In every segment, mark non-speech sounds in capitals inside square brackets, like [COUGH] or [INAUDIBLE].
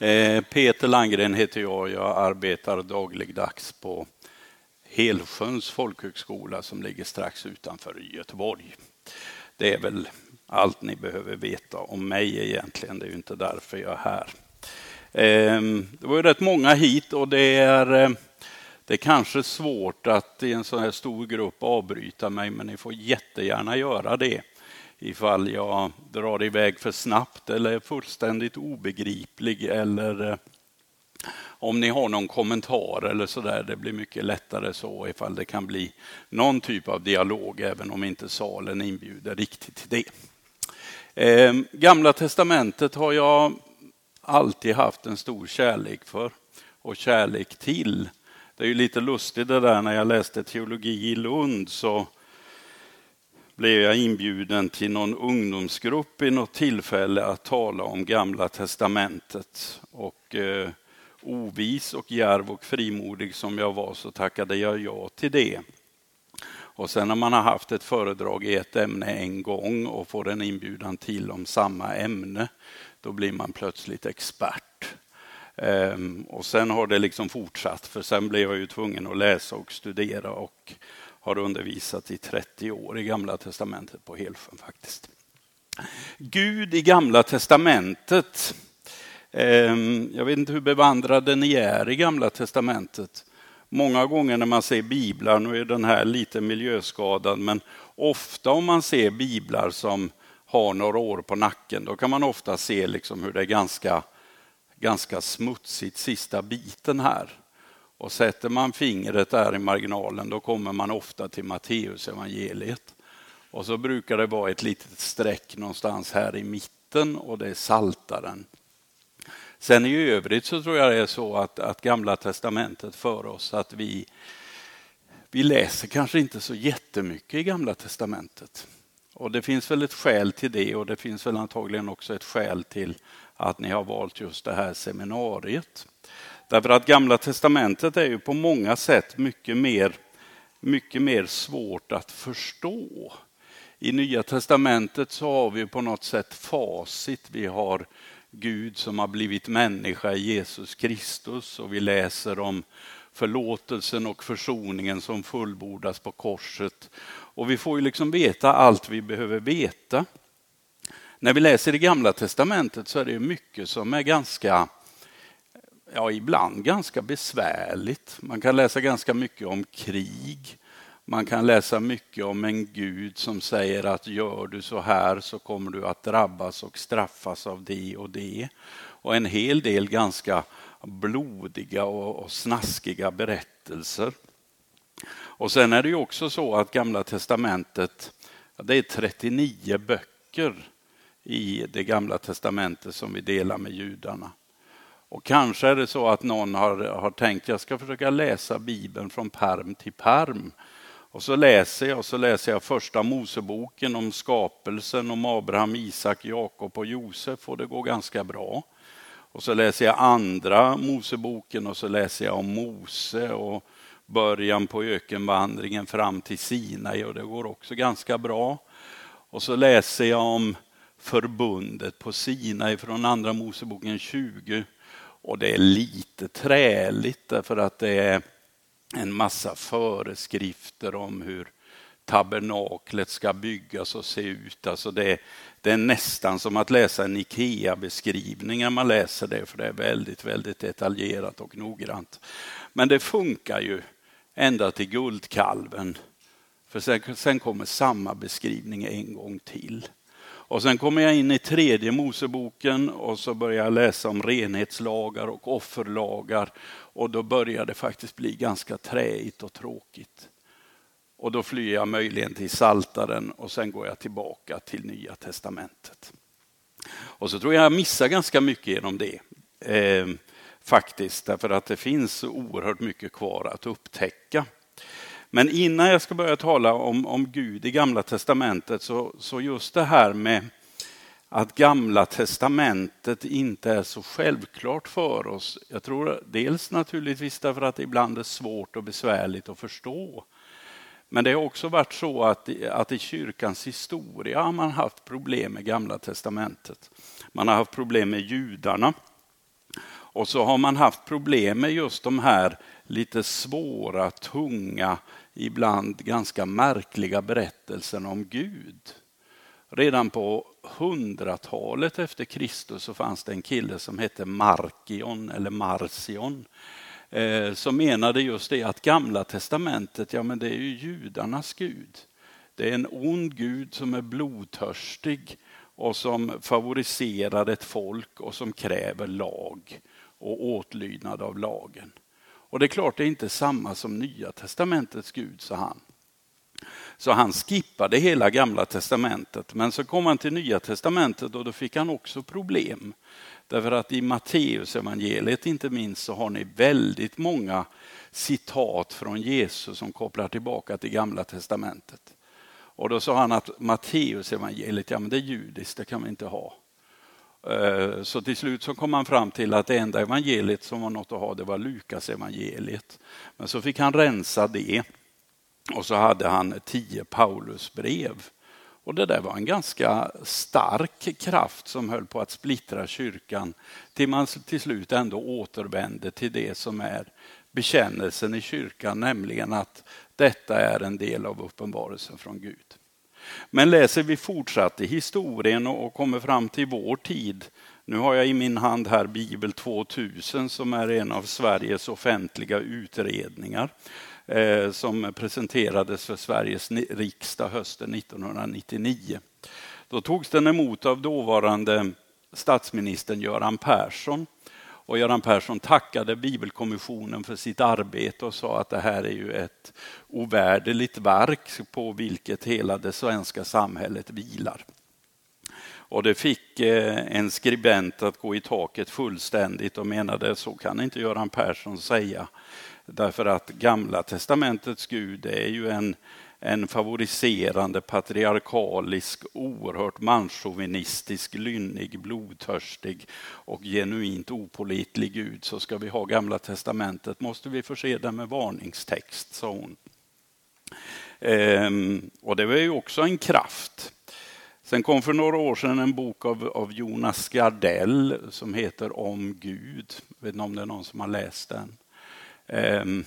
Eh, Peter Landgren heter jag. Jag arbetar dagligdags på Helsjöns folkhögskola som ligger strax utanför Göteborg. Det är väl allt ni behöver veta om mig egentligen. Det är ju inte därför jag är här. Ehm, det var ju rätt många hit och det är, eh, det är kanske svårt att i en sån här stor grupp avbryta mig, men ni får jättegärna göra det ifall jag drar iväg för snabbt eller är fullständigt obegriplig eller eh, om ni har någon kommentar eller så där. Det blir mycket lättare så ifall det kan bli någon typ av dialog även om inte salen inbjuder riktigt till det. Eh, Gamla testamentet har jag alltid haft en stor kärlek för och kärlek till. Det är ju lite lustigt det där när jag läste teologi i Lund så blev jag inbjuden till någon ungdomsgrupp i något tillfälle att tala om Gamla testamentet. Och eh, ovis och järv och frimodig som jag var så tackade jag ja till det. Och sen när man har haft ett föredrag i ett ämne en gång och får en inbjudan till om samma ämne, då blir man plötsligt expert. Ehm, och sen har det liksom fortsatt, för sen blev jag ju tvungen att läsa och studera och har undervisat i 30 år i Gamla testamentet på Helsjön faktiskt. Gud i Gamla testamentet. Ehm, jag vet inte hur bevandrade ni är i Gamla testamentet. Många gånger när man ser biblar, nu är den här lite miljöskadad, men ofta om man ser biblar som har några år på nacken, då kan man ofta se liksom hur det är ganska, ganska smutsigt sista biten här. Och sätter man fingret där i marginalen då kommer man ofta till Matteusevangeliet. Och så brukar det vara ett litet streck någonstans här i mitten och det är saltaren. Sen i övrigt så tror jag det är så att, att Gamla Testamentet för oss att vi, vi läser kanske inte så jättemycket i Gamla Testamentet. Och det finns väl ett skäl till det och det finns väl antagligen också ett skäl till att ni har valt just det här seminariet. Därför att Gamla Testamentet är ju på många sätt mycket mer, mycket mer svårt att förstå. I Nya Testamentet så har vi på något sätt facit. Vi har Gud som har blivit människa i Jesus Kristus och vi läser om förlåtelsen och försoningen som fullbordas på korset. Och vi får ju liksom veta allt vi behöver veta. När vi läser i Gamla Testamentet så är det mycket som är ganska ja, ibland ganska besvärligt. Man kan läsa ganska mycket om krig. Man kan läsa mycket om en Gud som säger att gör du så här så kommer du att drabbas och straffas av det och det. Och en hel del ganska blodiga och snaskiga berättelser. Och sen är det ju också så att Gamla Testamentet, det är 39 böcker i det Gamla Testamentet som vi delar med judarna. Och kanske är det så att någon har, har tänkt att jag ska försöka läsa Bibeln från perm till perm. Och så läser jag och så läser jag första Moseboken om skapelsen, om Abraham, Isak, Jakob och Josef och det går ganska bra. Och så läser jag andra Moseboken och så läser jag om Mose och början på ökenvandringen fram till Sinai och det går också ganska bra. Och så läser jag om förbundet på Sinai från andra Moseboken 20 och det är lite träligt därför att det är en massa föreskrifter om hur tabernaklet ska byggas och se ut. Alltså det, det är nästan som att läsa en IKEA-beskrivning när man läser det, för det är väldigt, väldigt detaljerat och noggrant. Men det funkar ju ända till guldkalven. För sen, sen kommer samma beskrivning en gång till. Och sen kommer jag in i tredje Moseboken och så börjar jag läsa om renhetslagar och offerlagar. Och då börjar det faktiskt bli ganska träigt och tråkigt. Och då flyr jag möjligen till Saltaren och sen går jag tillbaka till Nya Testamentet. Och så tror jag jag missar ganska mycket genom det. Eh, faktiskt, därför att det finns oerhört mycket kvar att upptäcka. Men innan jag ska börja tala om, om Gud i Gamla Testamentet så, så just det här med att Gamla Testamentet inte är så självklart för oss. Jag tror dels naturligtvis därför att det ibland är svårt och besvärligt att förstå. Men det har också varit så att, att i kyrkans historia har man haft problem med Gamla Testamentet. Man har haft problem med judarna. Och så har man haft problem med just de här lite svåra, tunga, ibland ganska märkliga berättelsen om Gud. Redan på hundratalet efter Kristus så fanns det en kille som hette Markion eller Marcion eh, som menade just det att gamla testamentet, ja men det är ju judarnas Gud. Det är en ond Gud som är blodtörstig och som favoriserar ett folk och som kräver lag och åtlydnad av lagen. Och det är klart, det är inte samma som Nya testamentets Gud, sa han. Så han skippade hela gamla testamentet. Men så kom han till nya testamentet och då fick han också problem. Därför att i Matteus evangeliet inte minst så har ni väldigt många citat från Jesus som kopplar tillbaka till gamla testamentet. Och då sa han att Matteus evangeliet, ja men det är judiskt, det kan vi inte ha. Eh, så till slut så kom han fram till att det enda evangeliet som var något att ha, det var Lukas evangeliet. Men så fick han rensa det och så hade han tio Paulusbrev. Och det där var en ganska stark kraft som höll på att splittra kyrkan till man till slut ändå återvände till det som är bekännelsen i kyrkan, nämligen att detta är en del av uppenbarelsen från Gud. Men läser vi fortsatt i historien och kommer fram till vår tid. Nu har jag i min hand här Bibel 2000 som är en av Sveriges offentliga utredningar eh, som presenterades för Sveriges riksdag hösten 1999. Då togs den emot av dåvarande statsministern Göran Persson. Och Göran Persson tackade Bibelkommissionen för sitt arbete och sa att det här är ju ett ovärderligt verk på vilket hela det svenska samhället vilar. Och det fick eh, en skribent att gå i taket fullständigt och menade så kan inte Göran Persson säga. Därför att Gamla testamentets Gud är ju en, en favoriserande, patriarkalisk, oerhört manschauvinistisk, lynnig, blodtörstig och genuint opolitlig Gud. Så ska vi ha Gamla testamentet måste vi förse den med varningstext, sa hon. Ehm, och det var ju också en kraft. Sen kom för några år sedan en bok av, av Jonas Gardell som heter Om Gud. Jag vet inte om det är någon som har läst den. Ehm,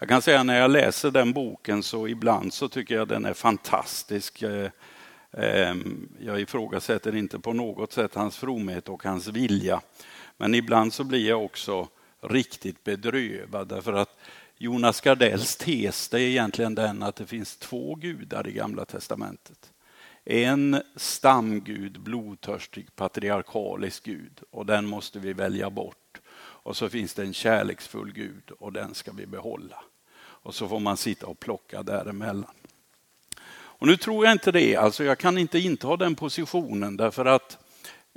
jag kan säga när jag läser den boken så ibland så tycker jag den är fantastisk. Eh, ehm, jag ifrågasätter inte på något sätt hans fromhet och hans vilja. Men ibland så blir jag också riktigt bedrövad därför att Jonas Gardells tes det är egentligen den att det finns två gudar i Gamla testamentet. En stamgud, blodtörstig, patriarkalisk gud och den måste vi välja bort. Och så finns det en kärleksfull Gud och den ska vi behålla. Och så får man sitta och plocka däremellan. Och nu tror jag inte det, alltså jag kan inte inta den positionen därför att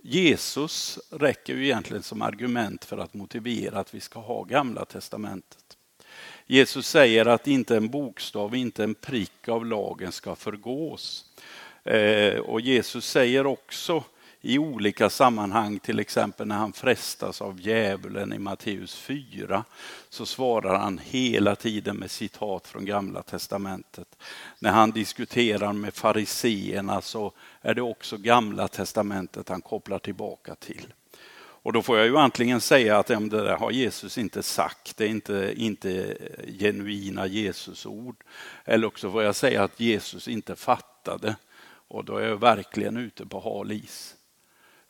Jesus räcker ju egentligen som argument för att motivera att vi ska ha gamla testamentet. Jesus säger att inte en bokstav, inte en prick av lagen ska förgås. Eh, och Jesus säger också i olika sammanhang, till exempel när han frestas av djävulen i Matteus 4, så svarar han hela tiden med citat från Gamla Testamentet. När han diskuterar med fariseerna så är det också Gamla Testamentet han kopplar tillbaka till. Och då får jag ju antingen säga att det där har Jesus inte sagt, det är inte, inte genuina Jesusord. Eller också får jag säga att Jesus inte fattade. Och då är jag verkligen ute på hal is.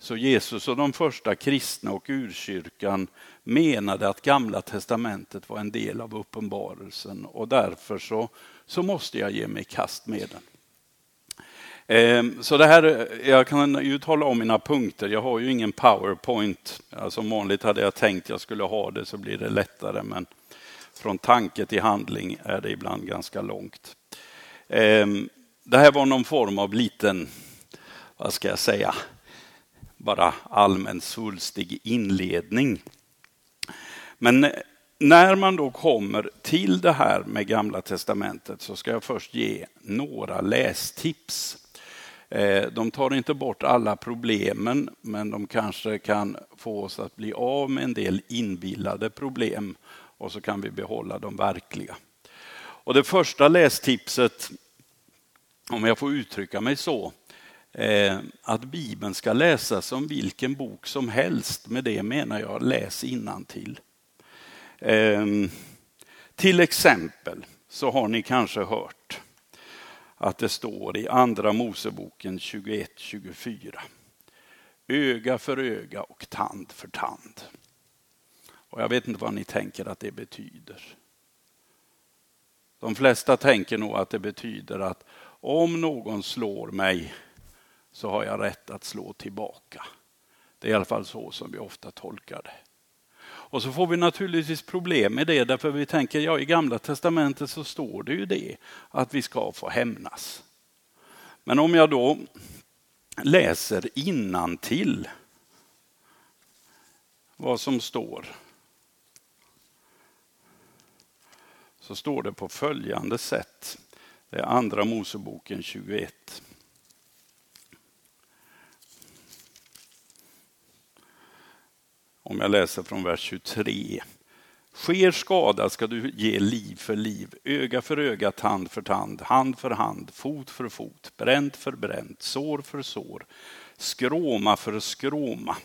Så Jesus och de första kristna och urkyrkan menade att Gamla testamentet var en del av uppenbarelsen och därför så, så måste jag ge mig i kast med den. Ehm, så det här, jag kan ju tala om mina punkter. Jag har ju ingen powerpoint. Alltså, Som vanligt hade jag tänkt jag skulle ha det så blir det lättare men från tanke till handling är det ibland ganska långt. Ehm, det här var någon form av liten, vad ska jag säga, bara allmän svulstig inledning. Men när man då kommer till det här med Gamla Testamentet så ska jag först ge några lästips. Eh, de tar inte bort alla problemen, men de kanske kan få oss att bli av med en del inbillade problem och så kan vi behålla de verkliga. Och det första lästipset, om jag får uttrycka mig så, Eh, att Bibeln ska läsas som vilken bok som helst. Med det menar jag läs innantill. Ehm, till exempel så har ni kanske hört att det står i Andra Moseboken 21-24. Öga för öga och tand för tand. Och jag vet inte vad ni tänker att det betyder. De flesta tänker nog att det betyder att om någon slår mig så har jag rätt att slå tillbaka. Det är i alla fall så som vi ofta tolkar det. Och så får vi naturligtvis problem med det därför vi tänker, ja i gamla testamentet så står det ju det, att vi ska få hämnas. Men om jag då läser innantill vad som står så står det på följande sätt. Det är andra Moseboken 21. Om jag läser från vers 23. Sker skada ska du ge liv för liv, öga för öga, tand för tand, hand för hand, fot för fot, bränt för bränt, sår för sår, skråma för skråma.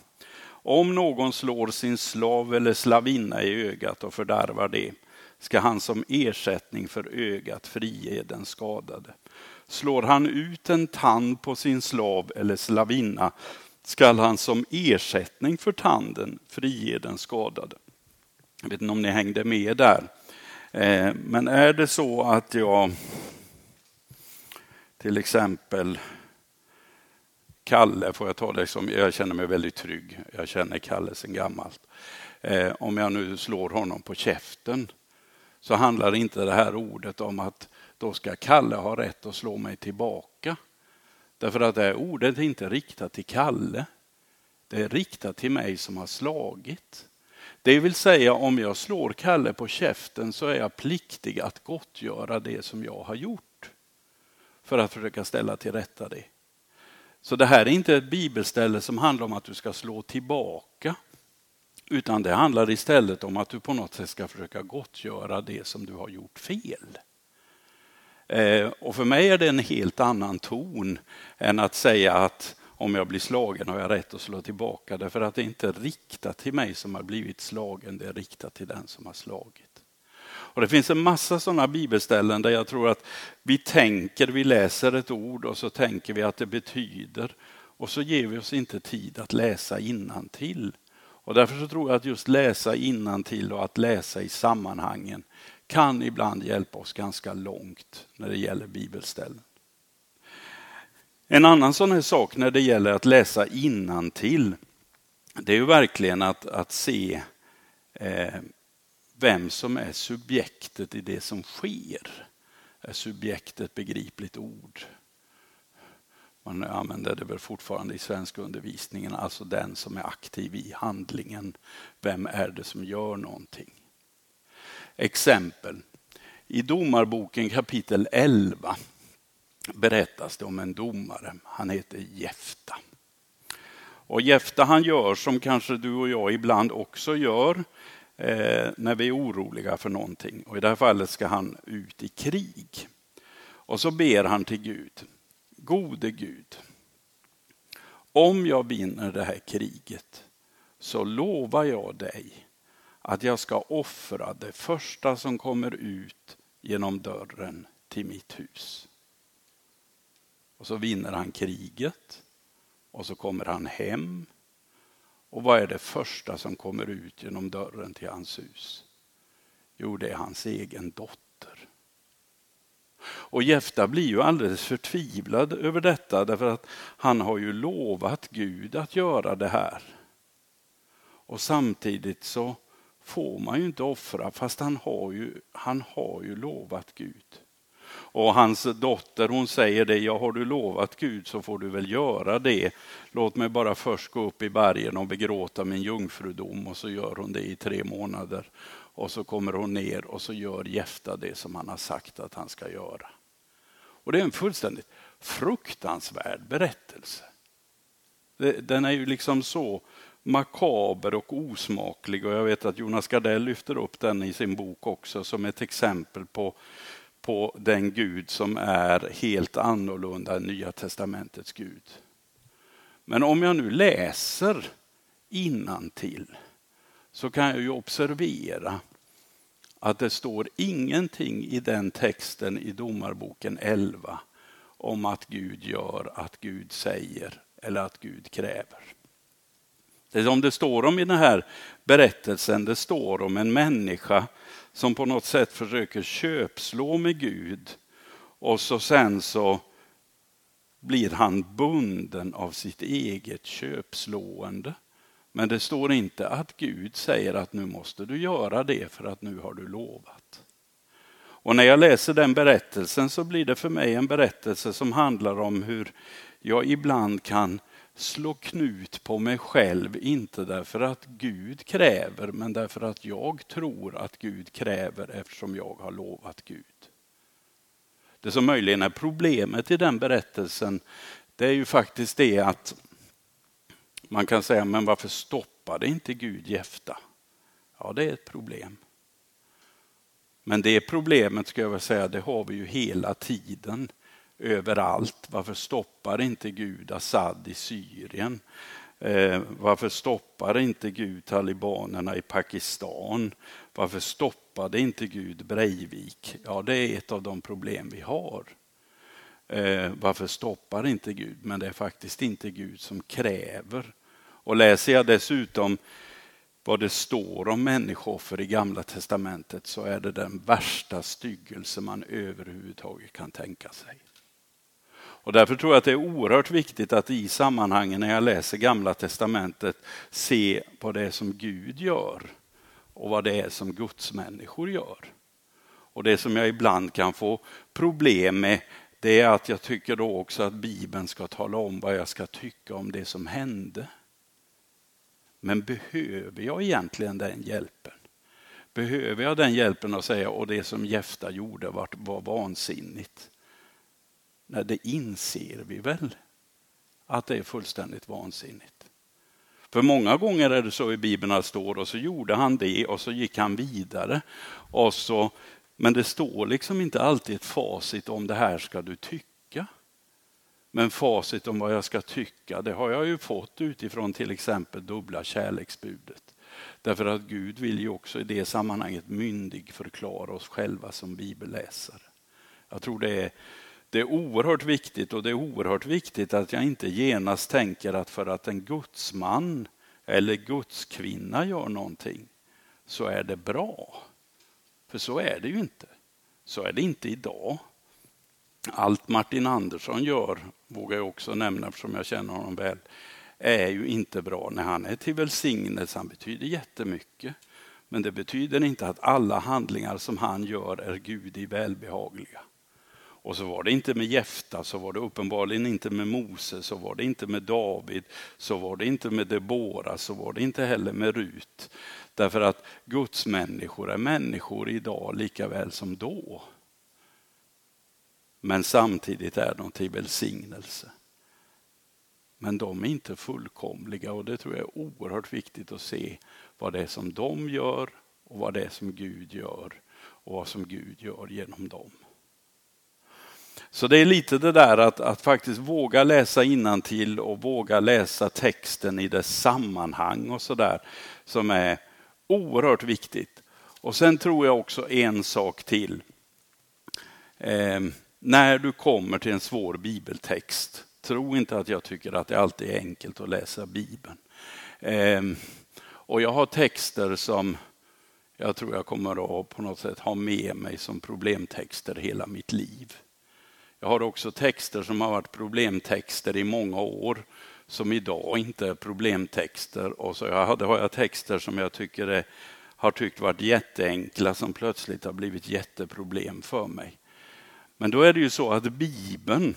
Om någon slår sin slav eller slavinna i ögat och fördärvar det, ska han som ersättning för ögat frige den skadade. Slår han ut en tand på sin slav eller slavinna skall han som ersättning för tanden frige den skadade. Jag vet inte om ni hängde med där. Eh, men är det så att jag till exempel Kalle, får jag ta det som, jag känner mig väldigt trygg. Jag känner Kalle sedan gammalt. Eh, om jag nu slår honom på käften så handlar inte det här ordet om att då ska Kalle ha rätt att slå mig tillbaka. Därför att det här ordet är inte riktat till Kalle. Det är riktat till mig som har slagit. Det vill säga om jag slår Kalle på käften så är jag pliktig att gottgöra det som jag har gjort. För att försöka ställa till rätta det. Så det här är inte ett bibelställe som handlar om att du ska slå tillbaka. Utan det handlar istället om att du på något sätt ska försöka gottgöra det som du har gjort fel. Eh, och för mig är det en helt annan ton än att säga att om jag blir slagen har jag rätt att slå tillbaka. Därför att det inte är riktat till mig som har blivit slagen, det är riktat till den som har slagit. Och Det finns en massa sådana bibelställen där jag tror att vi tänker, vi läser ett ord och så tänker vi att det betyder och så ger vi oss inte tid att läsa till. Och därför så tror jag att just läsa till och att läsa i sammanhangen kan ibland hjälpa oss ganska långt när det gäller bibelställen. En annan sån här sak när det gäller att läsa till det är ju verkligen att, att se eh, vem som är subjektet i det som sker. Är subjektet begripligt ord? Man använder det väl fortfarande i svensk undervisningen, alltså den som är aktiv i handlingen. Vem är det som gör någonting? Exempel. I Domarboken kapitel 11 berättas det om en domare. Han heter Jefta. Och Jefta han gör som kanske du och jag ibland också gör eh, när vi är oroliga för någonting. Och I det här fallet ska han ut i krig. Och så ber han till Gud. Gode Gud, om jag vinner det här kriget så lovar jag dig att jag ska offra det första som kommer ut genom dörren till mitt hus. Och så vinner han kriget och så kommer han hem. Och vad är det första som kommer ut genom dörren till hans hus? Jo, det är hans egen dotter. Och Jefta blir ju alldeles förtvivlad över detta därför att han har ju lovat Gud att göra det här. Och samtidigt så får man ju inte offra fast han har ju, han har ju lovat Gud. Och hans dotter hon säger det, ja har du lovat Gud så får du väl göra det. Låt mig bara först gå upp i bergen och begråta min jungfrudom och så gör hon det i tre månader. Och så kommer hon ner och så gör Jefta det som han har sagt att han ska göra. Och det är en fullständigt fruktansvärd berättelse. Den är ju liksom så makaber och osmaklig och jag vet att Jonas Gardell lyfter upp den i sin bok också som ett exempel på på den Gud som är helt annorlunda än Nya Testamentets Gud. Men om jag nu läser innantill så kan jag ju observera att det står ingenting i den texten i Domarboken 11 om att Gud gör, att Gud säger eller att Gud kräver. Det som det står om i den här berättelsen, det står om en människa som på något sätt försöker köpslå med Gud och så sen så blir han bunden av sitt eget köpslående. Men det står inte att Gud säger att nu måste du göra det för att nu har du lovat. Och när jag läser den berättelsen så blir det för mig en berättelse som handlar om hur jag ibland kan slå knut på mig själv, inte därför att Gud kräver, men därför att jag tror att Gud kräver eftersom jag har lovat Gud. Det som möjligen är problemet i den berättelsen, det är ju faktiskt det att man kan säga, men varför stoppade inte Gud Jefta? Ja, det är ett problem. Men det problemet ska jag väl säga, det har vi ju hela tiden överallt. Varför stoppar inte Gud Assad i Syrien? Eh, varför stoppar inte Gud talibanerna i Pakistan? Varför stoppade inte Gud Breivik? Ja, det är ett av de problem vi har. Eh, varför stoppar inte Gud? Men det är faktiskt inte Gud som kräver. Och läser jag dessutom vad det står om människooffer i Gamla Testamentet så är det den värsta styggelse man överhuvudtaget kan tänka sig. Och därför tror jag att det är oerhört viktigt att i sammanhangen när jag läser Gamla Testamentet se vad det är som Gud gör och vad det är som Guds människor gör. Och det som jag ibland kan få problem med det är att jag tycker då också att Bibeln ska tala om vad jag ska tycka om det som hände. Men behöver jag egentligen den hjälpen? Behöver jag den hjälpen att säga och det som Jefta gjorde var, var vansinnigt? Nej, det inser vi väl att det är fullständigt vansinnigt. För många gånger är det så i Bibeln att det står och så gjorde han det och så gick han vidare. Och så, men det står liksom inte alltid ett facit om det här ska du tycka. Men facit om vad jag ska tycka, det har jag ju fått utifrån till exempel dubbla kärleksbudet. Därför att Gud vill ju också i det sammanhanget myndig förklara oss själva som bibelläsare. Jag tror det är det är oerhört viktigt och det är oerhört viktigt att jag inte genast tänker att för att en gudsman eller gudskvinna gör någonting så är det bra. För så är det ju inte. Så är det inte idag. Allt Martin Andersson gör, vågar jag också nämna eftersom jag känner honom väl, är ju inte bra. När han är till välsignelse, han betyder jättemycket. Men det betyder inte att alla handlingar som han gör är Gud i välbehagliga. Och så var det inte med Jefta, så var det uppenbarligen inte med Mose, så var det inte med David, så var det inte med Debora, så var det inte heller med Rut. Därför att Guds människor är människor idag lika väl som då. Men samtidigt är de till välsignelse. Men de är inte fullkomliga och det tror jag är oerhört viktigt att se vad det är som de gör och vad det är som Gud gör och vad som Gud gör genom dem. Så det är lite det där att, att faktiskt våga läsa till och våga läsa texten i dess sammanhang och sådär som är oerhört viktigt. Och sen tror jag också en sak till. Eh, när du kommer till en svår bibeltext, tro inte att jag tycker att det alltid är enkelt att läsa Bibeln. Eh, och jag har texter som jag tror jag kommer att på något sätt ha med mig som problemtexter hela mitt liv. Jag har också texter som har varit problemtexter i många år som idag inte är problemtexter. Och så jag hade, har jag texter som jag tycker är, har tyckt varit jätteenkla som plötsligt har blivit jätteproblem för mig. Men då är det ju så att Bibeln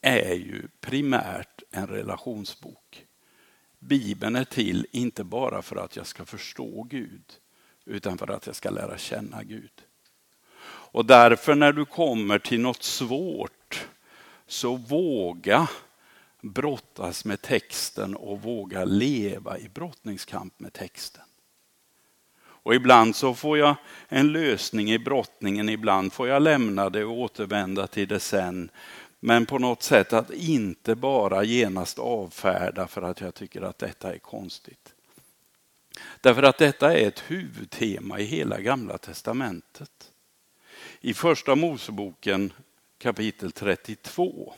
är ju primärt en relationsbok. Bibeln är till inte bara för att jag ska förstå Gud utan för att jag ska lära känna Gud. Och därför när du kommer till något svårt så våga brottas med texten och våga leva i brottningskamp med texten. Och ibland så får jag en lösning i brottningen, ibland får jag lämna det och återvända till det sen. Men på något sätt att inte bara genast avfärda för att jag tycker att detta är konstigt. Därför att detta är ett huvudtema i hela gamla testamentet. I första Moseboken kapitel 32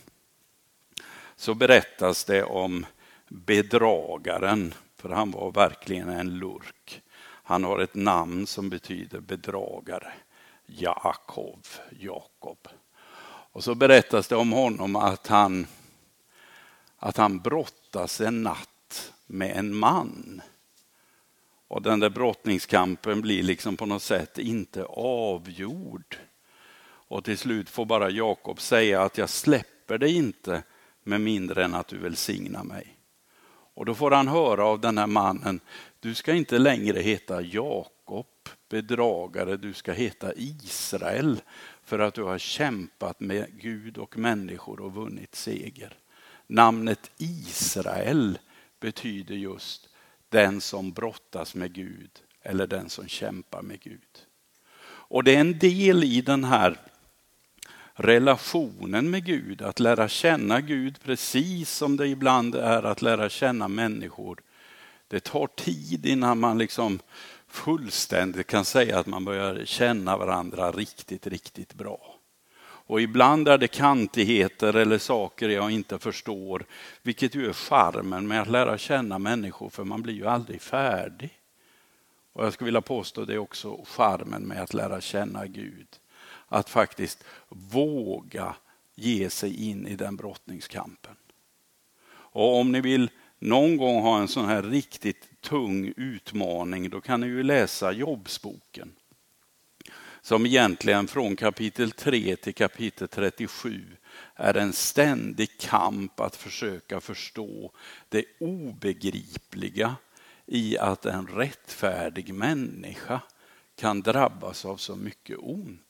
så berättas det om bedragaren, för han var verkligen en lurk. Han har ett namn som betyder bedragare. Jakob, Jakob. Och så berättas det om honom att han, att han brottas en natt med en man. Och den där brottningskampen blir liksom på något sätt inte avgjord. Och till slut får bara Jakob säga att jag släpper dig inte med mindre än att du välsignar mig. Och då får han höra av den här mannen, du ska inte längre heta Jakob, bedragare, du ska heta Israel för att du har kämpat med Gud och människor och vunnit seger. Namnet Israel betyder just den som brottas med Gud eller den som kämpar med Gud. Och det är en del i den här relationen med Gud, att lära känna Gud precis som det ibland är att lära känna människor. Det tar tid innan man liksom fullständigt kan säga att man börjar känna varandra riktigt, riktigt bra. Och ibland är det kantigheter eller saker jag inte förstår, vilket ju är charmen med att lära känna människor, för man blir ju aldrig färdig. Och jag skulle vilja påstå det är också charmen med att lära känna Gud. Att faktiskt våga ge sig in i den brottningskampen. Och om ni vill någon gång ha en sån här riktigt tung utmaning, då kan ni ju läsa Jobbsboken. Som egentligen från kapitel 3 till kapitel 37 är en ständig kamp att försöka förstå det obegripliga i att en rättfärdig människa kan drabbas av så mycket ont.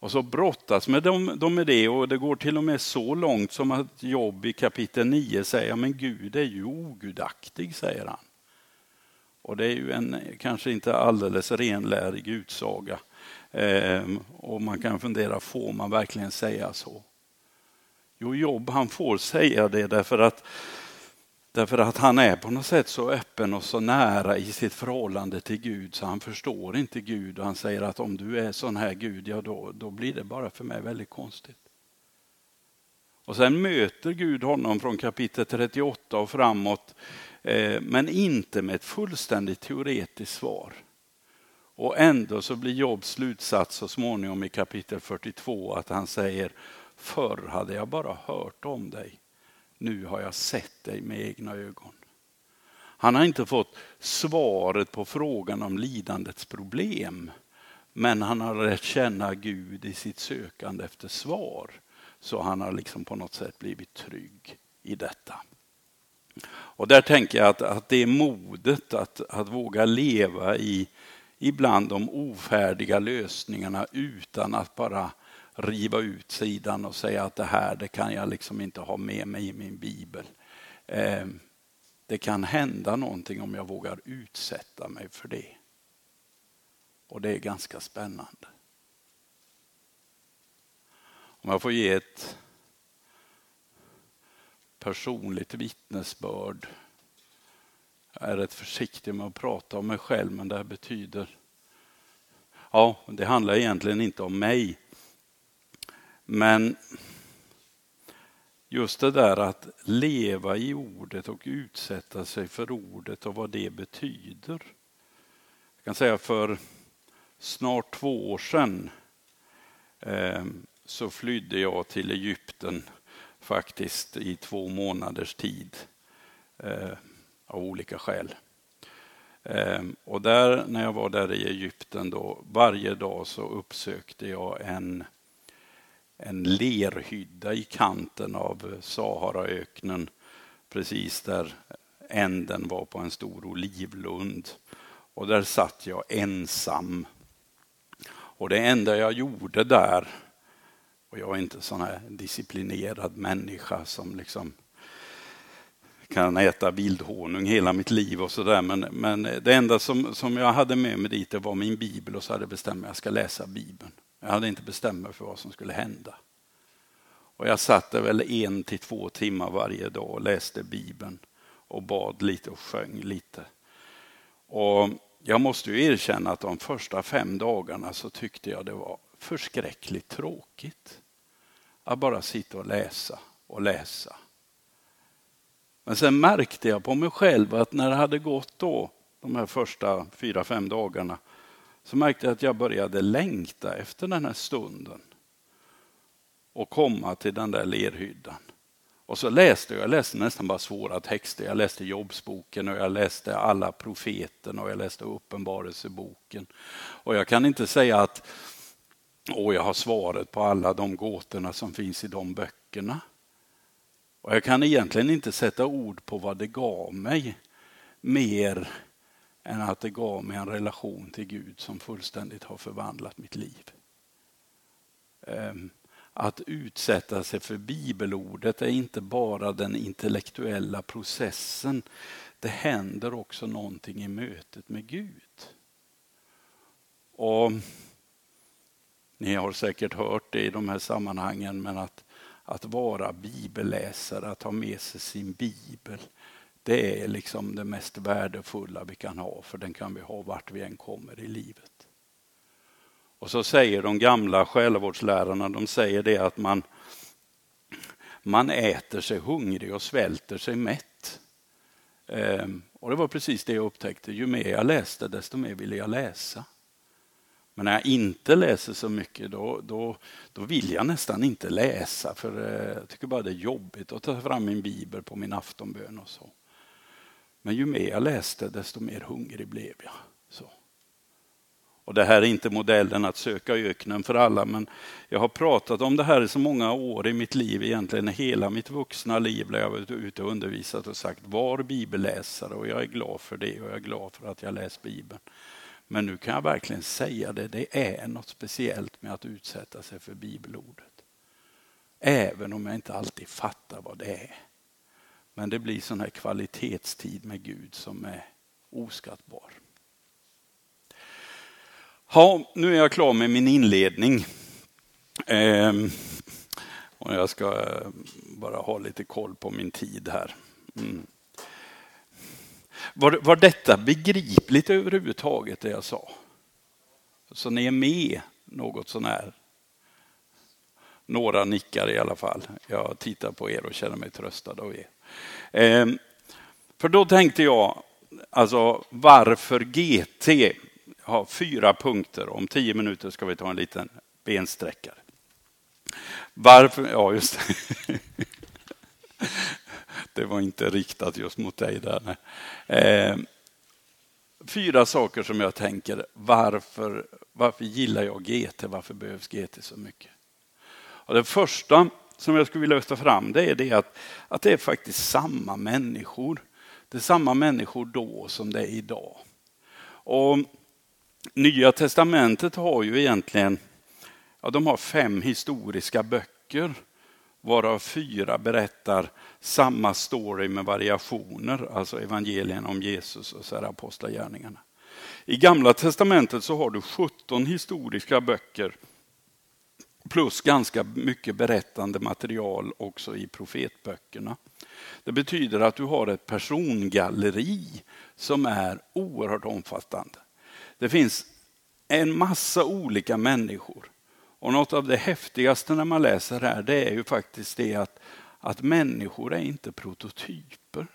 Och så brottas med dem, de med det och det går till och med så långt som att Jobb i kapitel 9 säger men Gud är ju ogudaktig, säger han. Och det är ju en kanske inte alldeles renlärig utsaga. Ehm, och man kan fundera, får man verkligen säga så? Jo, Jobb han får säga det därför att Därför att han är på något sätt så öppen och så nära i sitt förhållande till Gud så han förstår inte Gud och han säger att om du är sån här Gud, ja då, då blir det bara för mig väldigt konstigt. Och sen möter Gud honom från kapitel 38 och framåt, eh, men inte med ett fullständigt teoretiskt svar. Och ändå så blir Jobs slutsats så småningom i kapitel 42 att han säger, förr hade jag bara hört om dig nu har jag sett dig med egna ögon. Han har inte fått svaret på frågan om lidandets problem. Men han har lärt känna Gud i sitt sökande efter svar. Så han har liksom på något sätt blivit trygg i detta. Och där tänker jag att, att det är modet att, att våga leva i ibland de ofärdiga lösningarna utan att bara riva ut sidan och säga att det här det kan jag liksom inte ha med mig i min bibel. Eh, det kan hända någonting om jag vågar utsätta mig för det. Och det är ganska spännande. Om jag får ge ett personligt vittnesbörd. Jag är rätt försiktig med att prata om mig själv men det här betyder Ja, det handlar egentligen inte om mig men just det där att leva i ordet och utsätta sig för ordet och vad det betyder. Jag kan säga för snart två år sedan eh, så flydde jag till Egypten faktiskt i två månaders tid eh, av olika skäl. Eh, och där, när jag var där i Egypten då, varje dag så uppsökte jag en en lerhydda i kanten av Saharaöknen precis där änden var på en stor olivlund. Och där satt jag ensam. Och det enda jag gjorde där, och jag är inte sån här disciplinerad människa som liksom kan äta vildhonung hela mitt liv och sådär. Men, men det enda som, som jag hade med mig dit det var min bibel och så hade jag bestämt mig att jag ska läsa bibeln. Jag hade inte bestämt mig för vad som skulle hända. Och jag satt där väl en till två timmar varje dag och läste bibeln och bad lite och sjöng lite. Och jag måste ju erkänna att de första fem dagarna så tyckte jag det var förskräckligt tråkigt. Att bara sitta och läsa och läsa. Men sen märkte jag på mig själv att när det hade gått då, de här första fyra, fem dagarna, så märkte jag att jag började längta efter den här stunden. Och komma till den där lerhyddan. Och så läste jag, jag läste nästan bara svåra texter. Jag läste Jobsboken och jag läste alla profeterna och jag läste Uppenbarelseboken. Och jag kan inte säga att åh, jag har svaret på alla de gåtorna som finns i de böckerna. Och jag kan egentligen inte sätta ord på vad det gav mig mer än att det gav mig en relation till Gud som fullständigt har förvandlat mitt liv. Ehm, att utsätta sig för bibelordet är inte bara den intellektuella processen. Det händer också någonting i mötet med Gud. Och Ni har säkert hört det i de här sammanhangen, men att, att vara bibelläsare, att ha med sig sin bibel, det är liksom det mest värdefulla vi kan ha, för den kan vi ha vart vi än kommer i livet. Och så säger de gamla själavårdslärarna, de säger det att man, man äter sig hungrig och svälter sig mätt. Ehm, och det var precis det jag upptäckte, ju mer jag läste desto mer ville jag läsa. Men när jag inte läser så mycket då, då, då vill jag nästan inte läsa för eh, jag tycker bara det är jobbigt att ta fram min bibel på min aftonbön och så. Men ju mer jag läste desto mer hungrig blev jag. Så. Och det här är inte modellen att söka öknen för alla, men jag har pratat om det här i så många år i mitt liv, egentligen hela mitt vuxna liv, där jag varit ute och undervisat och sagt var bibelläsare och jag är glad för det och jag är glad för att jag läst Bibeln. Men nu kan jag verkligen säga det, det är något speciellt med att utsätta sig för bibelordet. Även om jag inte alltid fattar vad det är. Men det blir sån här kvalitetstid med Gud som är oskattbar. Ja, nu är jag klar med min inledning. Ehm, och jag ska eh, bara ha lite koll på min tid här. Mm. Var, var detta begripligt överhuvudtaget det jag sa? Så ni är med något sånär? Några nickar i alla fall. Jag tittar på er och känner mig tröstad av er. Ehm, för då tänkte jag, alltså varför GT? Jag har fyra punkter. Om tio minuter ska vi ta en liten bensträckare. Varför? Ja, just det. [LAUGHS] Det var inte riktat just mot dig där. Eh, fyra saker som jag tänker, varför, varför gillar jag GT? Varför behövs GT så mycket? Och det första som jag skulle vilja lyfta fram det är det att, att det är faktiskt samma människor. Det är samma människor då som det är idag. Och Nya testamentet har ju egentligen ja, de har fem historiska böcker varav fyra berättar samma story med variationer, alltså evangelierna om Jesus och så här apostlagärningarna. I gamla testamentet så har du 17 historiska böcker plus ganska mycket berättande material också i profetböckerna. Det betyder att du har ett persongalleri som är oerhört omfattande. Det finns en massa olika människor och något av det häftigaste när man läser här det är ju faktiskt det att, att människor är inte prototyper.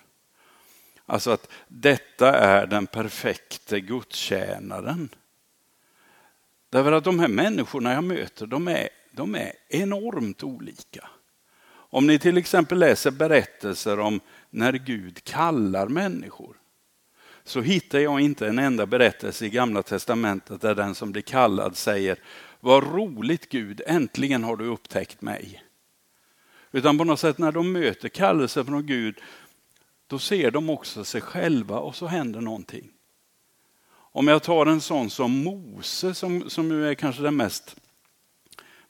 Alltså att detta är den perfekte gudstjänaren. Därför att de här människorna jag möter, de är, de är enormt olika. Om ni till exempel läser berättelser om när Gud kallar människor, så hittar jag inte en enda berättelse i Gamla Testamentet där den som blir kallad säger vad roligt Gud, äntligen har du upptäckt mig. Utan på något sätt när de möter kallelse från Gud, då ser de också sig själva och så händer någonting. Om jag tar en sån som Mose, som, som nu är kanske den mest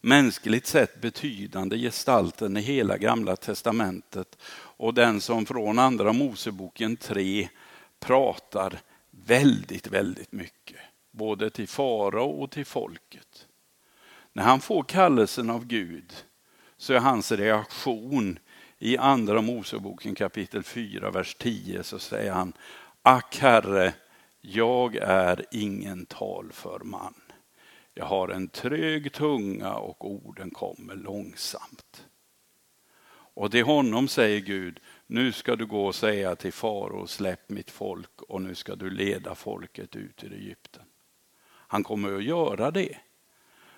mänskligt sett betydande gestalten i hela gamla testamentet och den som från andra Moseboken 3 pratar väldigt, väldigt mycket. Både till farao och till folket. När han får kallelsen av Gud så är hans reaktion i andra Moseboken kapitel 4, vers 10 så säger han Ack Herre, jag är ingen talför man. Jag har en trög tunga och orden kommer långsamt. Och till honom säger Gud, nu ska du gå och säga till farao, släpp mitt folk och nu ska du leda folket ut ur Egypten. Han kommer att göra det.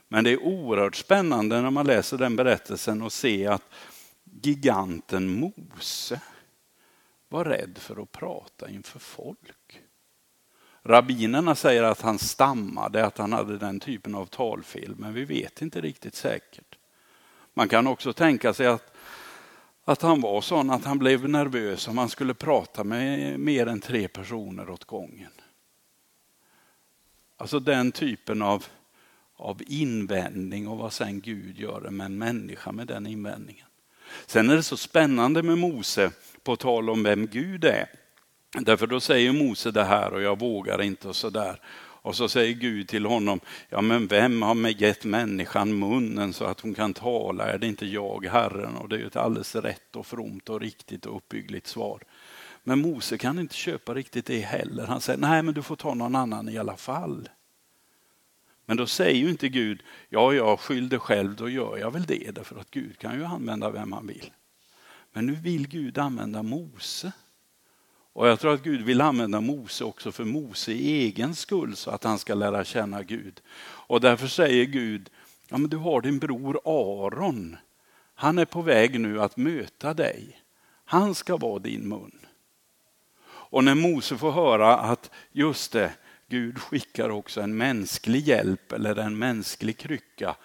Men det är oerhört spännande när man läser den berättelsen och ser att giganten Mose var rädd för att prata inför folk. Rabbinerna säger att han stammade, att han hade den typen av talfel, men vi vet inte riktigt säkert. Man kan också tänka sig att, att han var sån att han blev nervös om han skulle prata med mer än tre personer åt gången. Alltså den typen av, av invändning och vad sen Gud gör med en människa med den invändningen. Sen är det så spännande med Mose, på tal om vem Gud är. Därför då säger Mose det här och jag vågar inte och sådär. Och så säger Gud till honom, ja men vem har gett människan munnen så att hon kan tala? Är det inte jag, Herren? Och det är ju ett alldeles rätt och fromt och riktigt och uppbyggligt svar. Men Mose kan inte köpa riktigt det heller. Han säger, nej men du får ta någon annan i alla fall. Men då säger ju inte Gud, ja jag skyllde själv, då gör jag väl det. Därför att Gud kan ju använda vem han vill. Men nu vill Gud använda Mose. Och jag tror att Gud vill använda Mose också för Mose egen skull så att han ska lära känna Gud. Och därför säger Gud, ja men du har din bror Aron. Han är på väg nu att möta dig. Han ska vara din mun. Och när Mose får höra att just det, Gud skickar också en mänsklig hjälp eller en mänsklig krycka,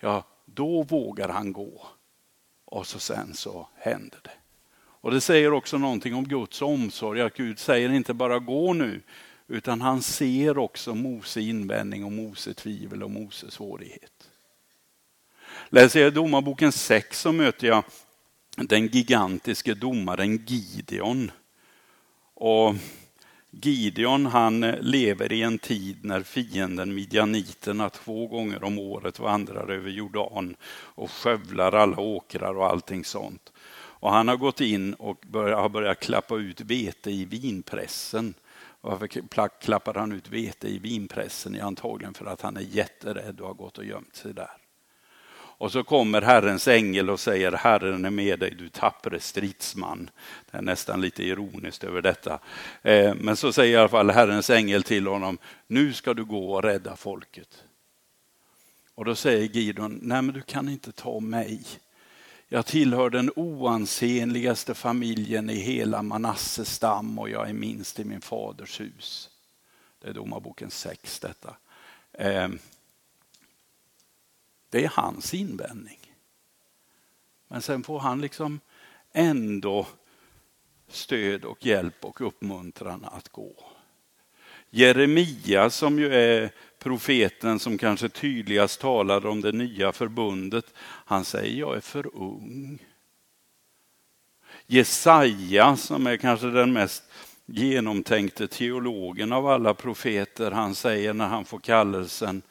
ja då vågar han gå. Och så sen så händer det. Och det säger också någonting om Guds omsorg, att Gud säger inte bara gå nu, utan han ser också Mose invändning och Mose tvivel och Mose svårighet. Läser jag domarboken 6 så möter jag den gigantiske domaren Gideon. Och Gideon han eh, lever i en tid när fienden midjaniterna två gånger om året vandrar över Jordan och skövlar alla åkrar och allting sånt. Och han har gått in och börjat, har börjat klappa ut vete i vinpressen. Varför klappar han ut vete i vinpressen? Antagligen för att han är jätterädd och har gått och gömt sig där. Och så kommer Herrens ängel och säger Herren är med dig du tappre stridsman. Det är nästan lite ironiskt över detta. Eh, men så säger i alla fall Herrens ängel till honom, nu ska du gå och rädda folket. Och då säger Gidon, nej men du kan inte ta mig. Jag tillhör den oansenligaste familjen i hela Manasses stam och jag är minst i min faders hus. Det är Domarboken 6 detta. Eh, det är hans invändning. Men sen får han liksom ändå stöd och hjälp och uppmuntran att gå. Jeremia som ju är profeten som kanske tydligast talade om det nya förbundet, han säger jag är för ung. Jesaja som är kanske den mest genomtänkte teologen av alla profeter, han säger när han får kallelsen,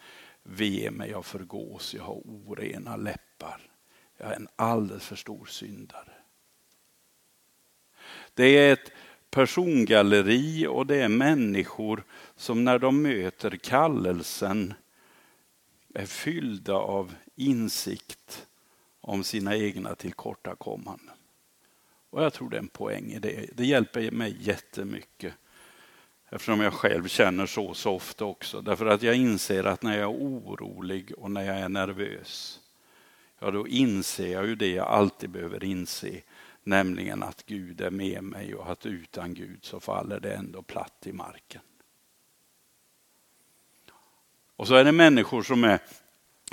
ve mig, jag förgås, jag har orena läppar. Jag är en alldeles för stor syndare. Det är ett persongalleri och det är människor som när de möter kallelsen är fyllda av insikt om sina egna tillkortakommanden. Och jag tror det är en poäng i det. Det hjälper mig jättemycket. Eftersom jag själv känner så så ofta också. Därför att jag inser att när jag är orolig och när jag är nervös, ja då inser jag ju det jag alltid behöver inse. Nämligen att Gud är med mig och att utan Gud så faller det ändå platt i marken. Och så är det människor som är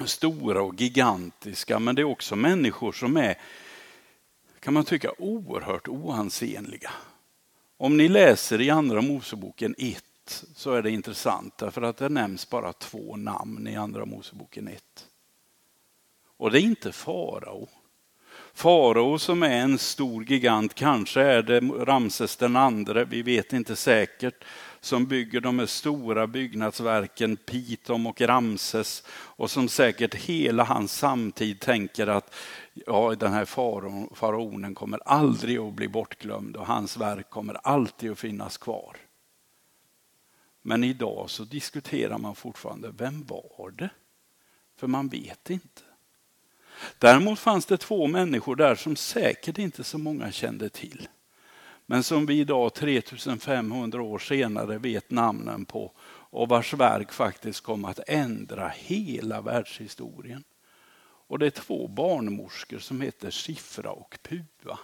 stora och gigantiska, men det är också människor som är, kan man tycka, oerhört oansenliga. Om ni läser i Andra Moseboken 1 så är det intressant därför att det nämns bara två namn i Andra Moseboken 1. Och det är inte farao. Farao som är en stor gigant, kanske är det Ramses den andre, vi vet inte säkert, som bygger de här stora byggnadsverken Pitom och Ramses och som säkert hela hans samtid tänker att ja, den här faraonen kommer aldrig att bli bortglömd och hans verk kommer alltid att finnas kvar. Men idag så diskuterar man fortfarande, vem var det? För man vet inte. Däremot fanns det två människor där som säkert inte så många kände till. Men som vi idag 3500 år senare vet namnen på och vars verk faktiskt kom att ändra hela världshistorien. Och det är två barnmorskor som heter Siffra och Pua.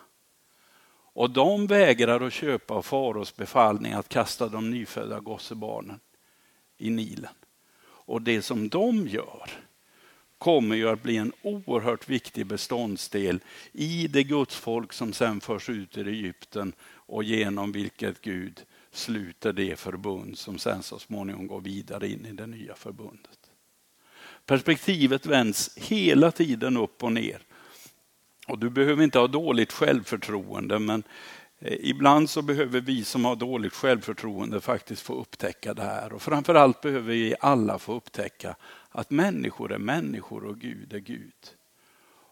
Och de vägrar att köpa faraos befallning att kasta de nyfödda gossebarnen i Nilen. Och det som de gör kommer ju att bli en oerhört viktig beståndsdel i det gudsfolk som sen förs ut ur Egypten och genom vilket Gud sluter det förbund som sen så småningom går vidare in i det nya förbundet. Perspektivet vänds hela tiden upp och ner. Och du behöver inte ha dåligt självförtroende men eh, ibland så behöver vi som har dåligt självförtroende faktiskt få upptäcka det här. Och framförallt behöver vi alla få upptäcka att människor är människor och Gud är Gud.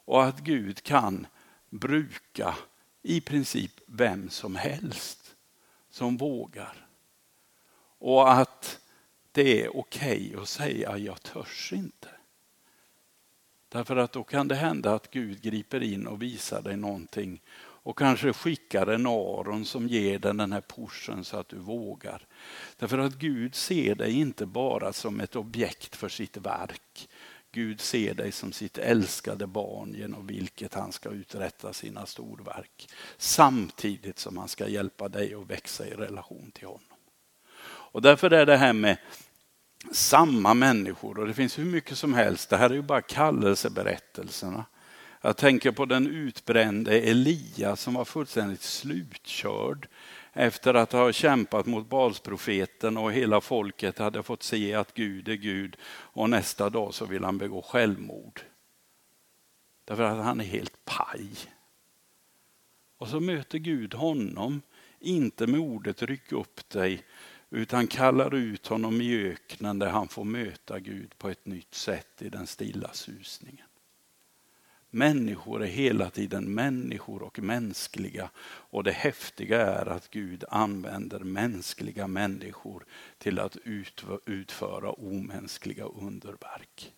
Och att Gud kan bruka i princip vem som helst som vågar. Och att det är okej okay att säga jag törs inte. Därför att då kan det hända att Gud griper in och visar dig någonting och kanske skickar en Aron som ger dig den här pushen så att du vågar. Därför att Gud ser dig inte bara som ett objekt för sitt verk. Gud ser dig som sitt älskade barn genom vilket han ska uträtta sina storverk. Samtidigt som han ska hjälpa dig att växa i relation till honom. Och därför är det här med samma människor och det finns hur mycket som helst. Det här är ju bara kallelseberättelserna. Jag tänker på den utbrände Elia som var fullständigt slutkörd efter att ha kämpat mot Balsprofeten och hela folket hade fått se att Gud är Gud och nästa dag så vill han begå självmord. Därför att han är helt paj. Och så möter Gud honom, inte med ordet ryck upp dig, utan kallar ut honom i öknen där han får möta Gud på ett nytt sätt i den stilla susningen. Människor är hela tiden människor och mänskliga och det häftiga är att Gud använder mänskliga människor till att utföra omänskliga underverk.